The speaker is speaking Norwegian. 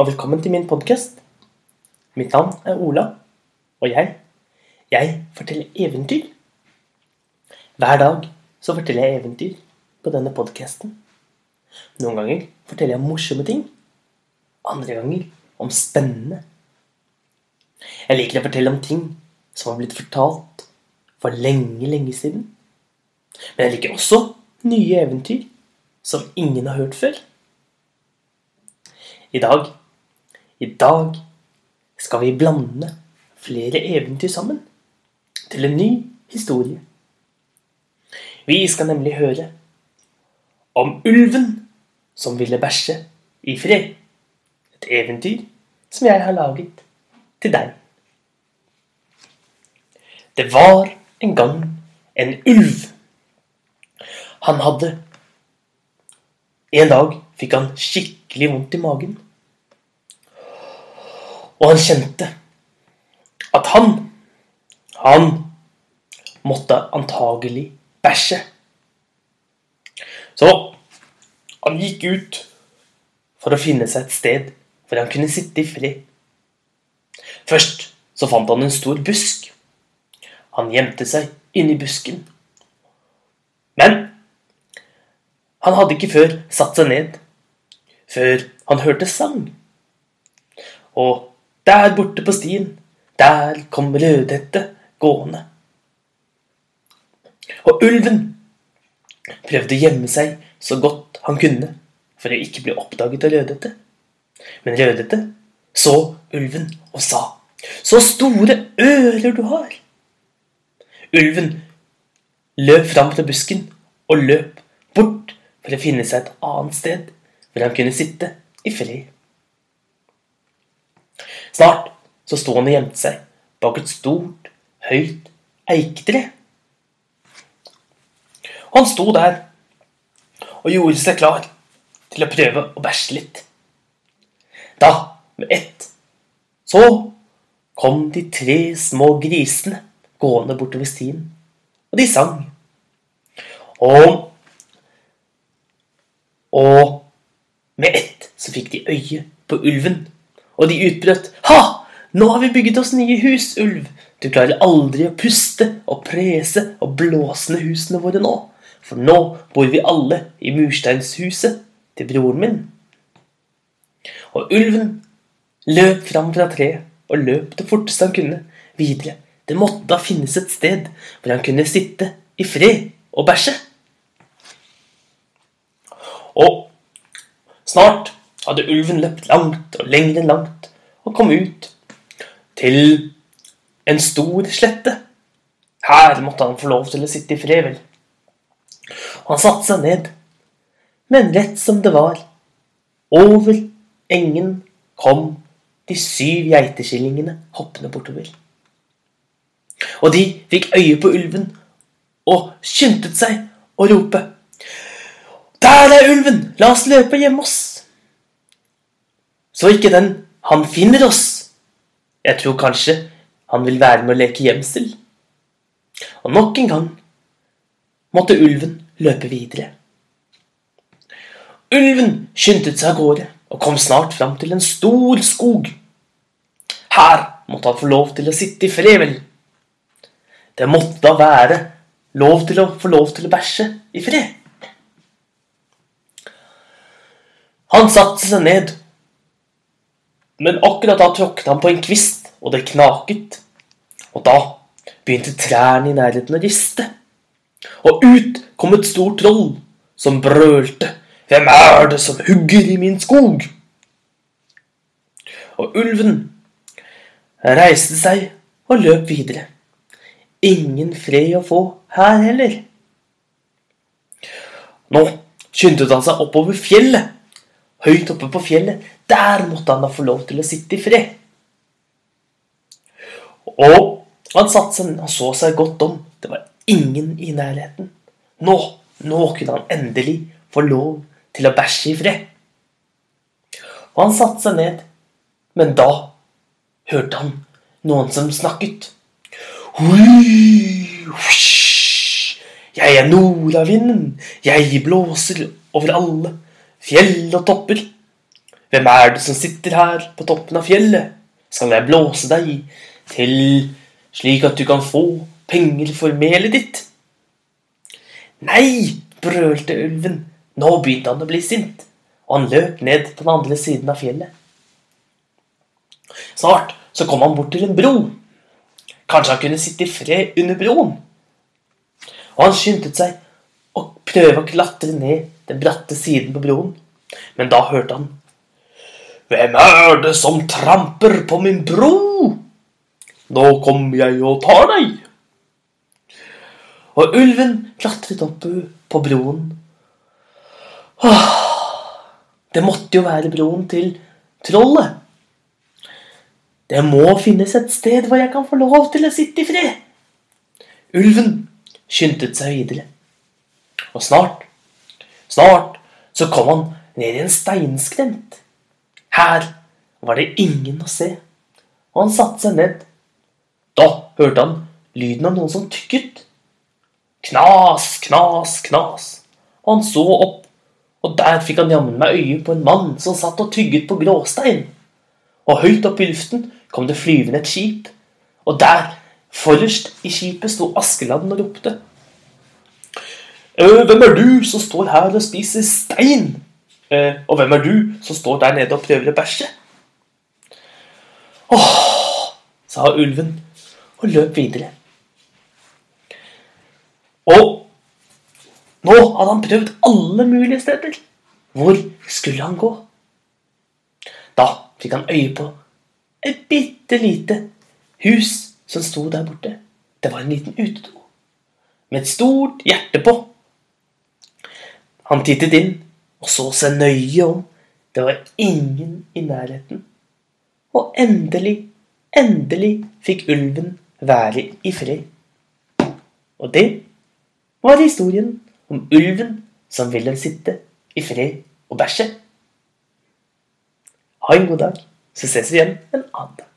og velkommen til min podkast. Mitt navn er Ola, og jeg, jeg forteller eventyr. Hver dag så forteller jeg eventyr på denne podkasten. Noen ganger forteller jeg om morsomme ting, andre ganger om spennende. Jeg liker å fortelle om ting som har blitt fortalt for lenge, lenge siden. Men jeg liker også nye eventyr som ingen har hørt før. I dag I dag skal vi blande flere eventyr sammen til en ny historie. Vi skal nemlig høre om ulven som ville bæsje i fred. Et eventyr som jeg har laget til deg. Det var en gang en ulv. Han hadde En dag fikk han skikkelig vondt i magen. Og han kjente at han Han måtte antagelig bæsje. Så han gikk ut for å finne seg et sted hvor han kunne sitte i fred. Først så fant han en stor busk. Han gjemte seg inni busken. Men han hadde ikke før satt seg ned, før han hørte sang. Og der borte på stien, der kom Rødhette gående. Og ulven prøvde å gjemme seg så godt han kunne for å ikke bli oppdaget av Rødhette. Men Rødhette så ulven og sa, 'Så store ører du har!' Ulven løp fram til busken og løp bort for å finne seg et annet sted hvor han kunne sitte i fred. Snart så sto han og gjemte seg bak et stort, høyt eiketre. Han sto der og gjorde seg klar til å prøve å bæsje litt. Da, med ett, så kom de tre små grisene gående bortover stien, og de sang. Og og med ett så fikk de øye på ulven, og de utbrøt! Nå har vi bygget oss nye hus, ulv! Du klarer aldri å puste og prese og blåse ned husene våre nå, for nå bor vi alle i mursteinshuset til broren min. Og ulven løp fram fra treet og løp det forteste han kunne videre. Det måtte da finnes et sted hvor han kunne sitte i fred og bæsje. Og snart hadde ulven løpt langt og lenger enn langt og kom ut til en stor slette. Her måtte han få lov til å sitte i fred, vel. Han satte seg ned, men rett som det var, over engen kom de syv geitekillingene hoppende bortover. Og de fikk øye på ulven og skyndte seg å rope der er ulven! La oss løpe gjemme oss. Så ikke den han finner oss. Jeg tror kanskje han vil være med å leke gjemsel. Og nok en gang måtte ulven løpe videre. Ulven skyndte seg av gårde og kom snart fram til en stor skog. Her måtte han få lov til å sitte i fred, vel. Det måtte da være lov til å få lov til å bæsje i fred. Han satte seg ned, men akkurat da tråkket han på en kvist, og det knaket. Og da begynte trærne i nærheten å riste. Og ut kom et stort troll som brølte. Hvem er det som hugger i min skog? Og ulven reiste seg og løp videre. Ingen fred å få her heller. Nå skyndte han seg oppover fjellet høyt oppe på fjellet. Der måtte han da få lov til å sitte i fred. Og han satte seg og så seg godt om. Det var ingen i nærheten. Nå, nå kunne han endelig få lov til å bæsje i fred. Og han satte seg ned, men da hørte han noen som snakket. Jeg er nordavinden, jeg blåser over alle fjell og topper. Hvem er det som sitter her på toppen av fjellet? Skal jeg blåse deg til slik at du kan få penger for melet ditt? Nei, brølte ulven. Nå begynte han å bli sint, og han løp ned på den andre siden av fjellet. Snart så kom han bort til en bro. Kanskje han kunne sitte i fred under broen. Og han skyndte seg å prøve å klatre ned den bratte siden på broen. Men da hørte han Hvem er det som tramper på min bro? Nå kommer jeg og tar deg. Og ulven klatret opp på broen. Åh, det måtte jo være broen til trollet. Det må finnes et sted hvor jeg kan få lov til å sitte i fred. Ulven skyndte seg videre. Og snart, snart så kom han ned i en steinskrent. Her var det ingen å se, og han satte seg ned. Da hørte han lyden av noen som tykket. Knas, knas, knas. Og han så opp, og der fikk han jammen meg øye på en mann som satt og tygget på gråstein. Og høyt opp i luften kom det flyvende et skip, og der, forrest i skipet, sto Askeladden og ropte. «Øh, hvem er du som står her og spiser stein? «Øh, og hvem er du som står der nede og prøver å bæsje? Åh, sa ulven og løp videre. Og nå hadde han prøvd alle mulige steder. Hvor skulle han gå? Da fikk han øye på et bitte lite hus som sto der borte. Det var en liten utedo med et stort hjerte på. Han tittet inn og så seg nøye om. Det var ingen i nærheten. Og endelig, endelig fikk ulven være i fred. Og det var historien om ulven som ville sitte i fred og bæsje. Ha en god dag, så ses vi igjen en annen dag.